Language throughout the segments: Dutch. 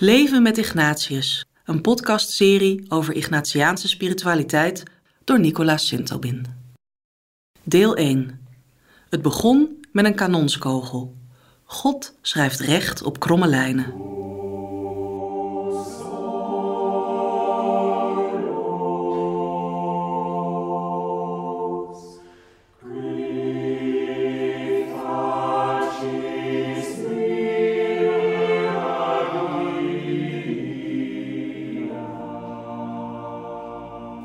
Leven met Ignatius, een podcastserie over Ignatiaanse spiritualiteit door Nicolaas Sintobin. Deel 1. Het begon met een kanonskogel. God schrijft recht op kromme lijnen.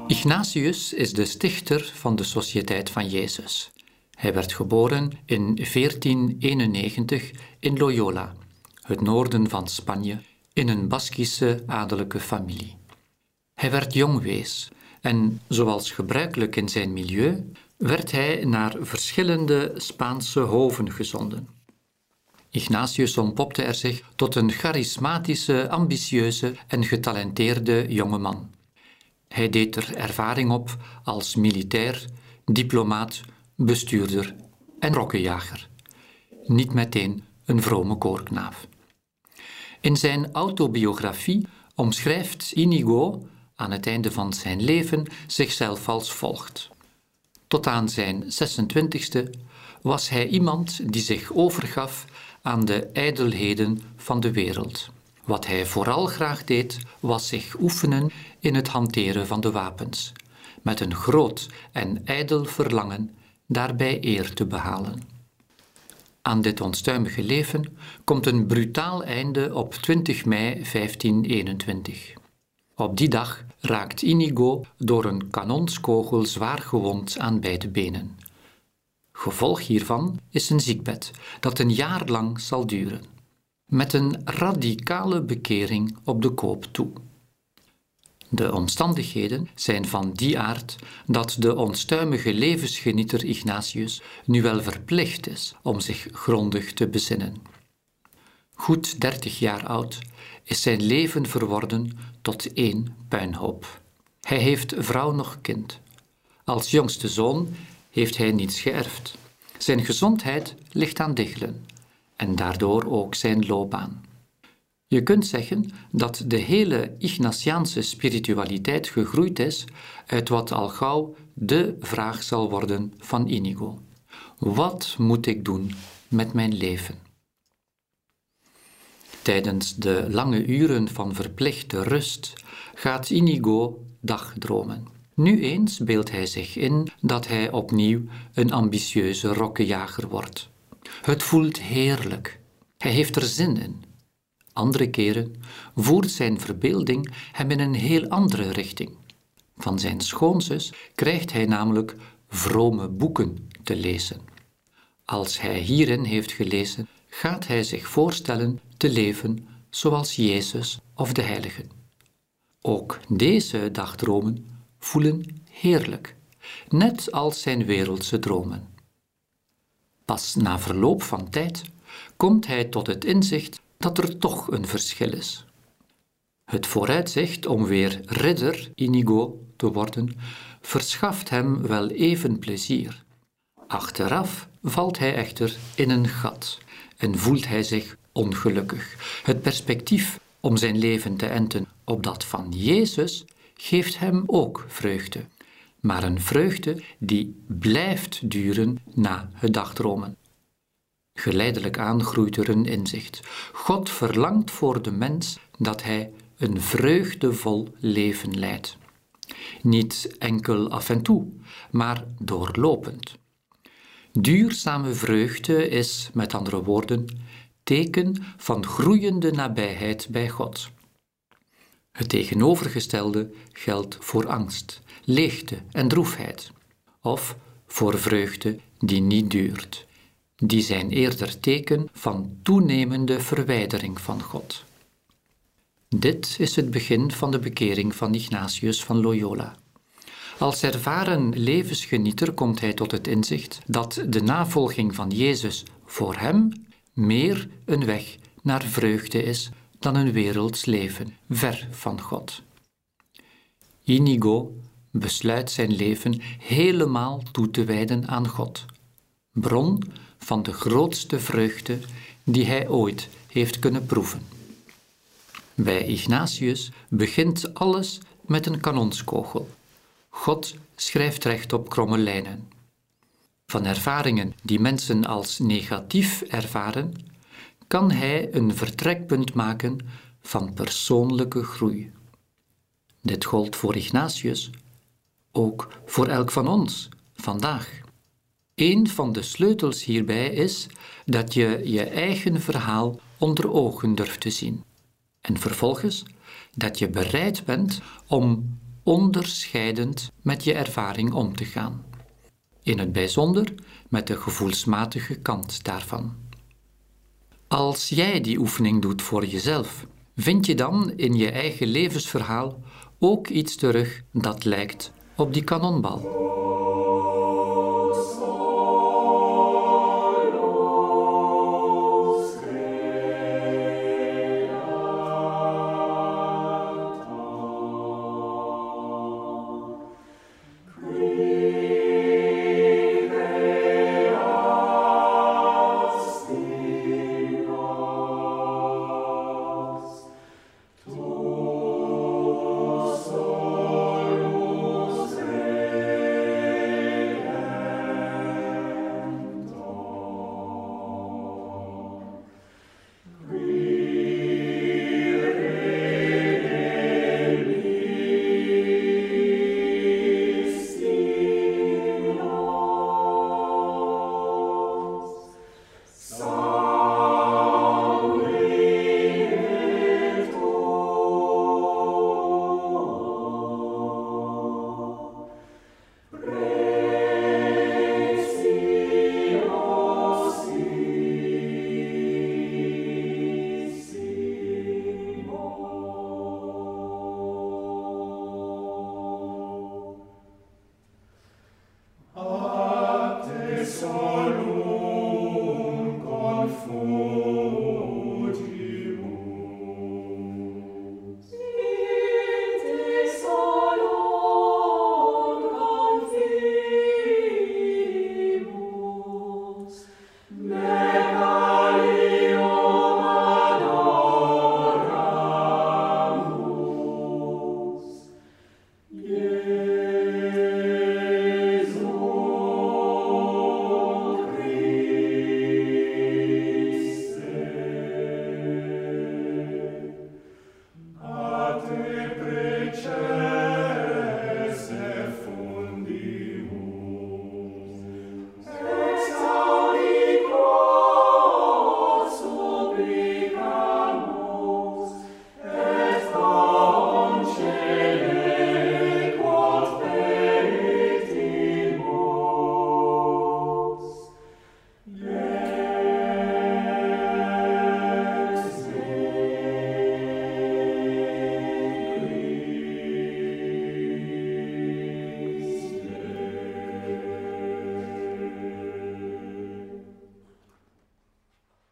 Ignatius is de stichter van de Sociëteit van Jezus. Hij werd geboren in 1491 in Loyola, het noorden van Spanje, in een Baskische adellijke familie. Hij werd jongwees en, zoals gebruikelijk in zijn milieu, werd hij naar verschillende Spaanse hoven gezonden. Ignatius ontpopte er zich tot een charismatische, ambitieuze en getalenteerde jonge man. Hij deed er ervaring op als militair, diplomaat, bestuurder en rokkenjager. Niet meteen een vrome koorknaap. In zijn autobiografie omschrijft Inigo aan het einde van zijn leven zichzelf als volgt. Tot aan zijn 26e was hij iemand die zich overgaf aan de ijdelheden van de wereld. Wat hij vooral graag deed, was zich oefenen in het hanteren van de wapens, met een groot en ijdel verlangen daarbij eer te behalen. Aan dit onstuimige leven komt een brutaal einde op 20 mei 1521. Op die dag raakt Inigo door een kanonskogel zwaar gewond aan beide benen. Gevolg hiervan is een ziekbed dat een jaar lang zal duren met een radicale bekering op de koop toe. De omstandigheden zijn van die aard dat de onstuimige levensgenieter Ignatius nu wel verplicht is om zich grondig te bezinnen. Goed dertig jaar oud is zijn leven verworden tot één puinhoop. Hij heeft vrouw nog kind. Als jongste zoon heeft hij niets geërfd. Zijn gezondheid ligt aan diggelen en daardoor ook zijn loopbaan. Je kunt zeggen dat de hele Ignatiaanse spiritualiteit gegroeid is uit wat al gauw de vraag zal worden van Inigo. Wat moet ik doen met mijn leven? Tijdens de lange uren van verplichte rust gaat Inigo dagdromen. Nu eens beeldt hij zich in dat hij opnieuw een ambitieuze rokkenjager wordt. Het voelt heerlijk. Hij heeft er zin in. Andere keren voert zijn verbeelding hem in een heel andere richting. Van zijn schoonzus krijgt hij namelijk vrome boeken te lezen. Als hij hierin heeft gelezen, gaat hij zich voorstellen te leven zoals Jezus of de Heiligen. Ook deze dagdromen voelen heerlijk, net als zijn wereldse dromen. Pas na verloop van tijd komt hij tot het inzicht dat er toch een verschil is. Het vooruitzicht om weer ridder Inigo te worden verschaft hem wel even plezier. Achteraf valt hij echter in een gat en voelt hij zich ongelukkig. Het perspectief om zijn leven te enten op dat van Jezus geeft hem ook vreugde maar een vreugde die blijft duren na het dagdromen. Geleidelijk aan groeit er een inzicht. God verlangt voor de mens dat hij een vreugdevol leven leidt. Niet enkel af en toe, maar doorlopend. Duurzame vreugde is, met andere woorden, teken van groeiende nabijheid bij God. Het tegenovergestelde geldt voor angst, leegte en droefheid, of voor vreugde die niet duurt. Die zijn eerder teken van toenemende verwijdering van God. Dit is het begin van de bekering van Ignatius van Loyola. Als ervaren levensgenieter komt hij tot het inzicht dat de navolging van Jezus voor hem meer een weg naar vreugde is dan een werelds leven, ver van God. Inigo besluit zijn leven helemaal toe te wijden aan God, bron van de grootste vreugde die hij ooit heeft kunnen proeven. Bij Ignatius begint alles met een kanonskogel. God schrijft recht op kromme lijnen. Van ervaringen die mensen als negatief ervaren, kan hij een vertrekpunt maken van persoonlijke groei. Dit gold voor Ignatius, ook voor elk van ons vandaag. Een van de sleutels hierbij is dat je je eigen verhaal onder ogen durft te zien. En vervolgens dat je bereid bent om onderscheidend met je ervaring om te gaan. In het bijzonder met de gevoelsmatige kant daarvan. Als jij die oefening doet voor jezelf, vind je dan in je eigen levensverhaal ook iets terug dat lijkt op die kanonbal.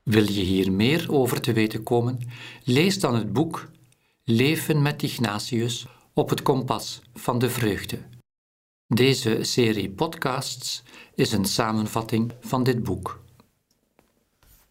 Wil je hier meer over te weten komen? Lees dan het boek Leven met Ignatius op het kompas van de vreugde. Deze serie podcasts is een samenvatting van dit boek.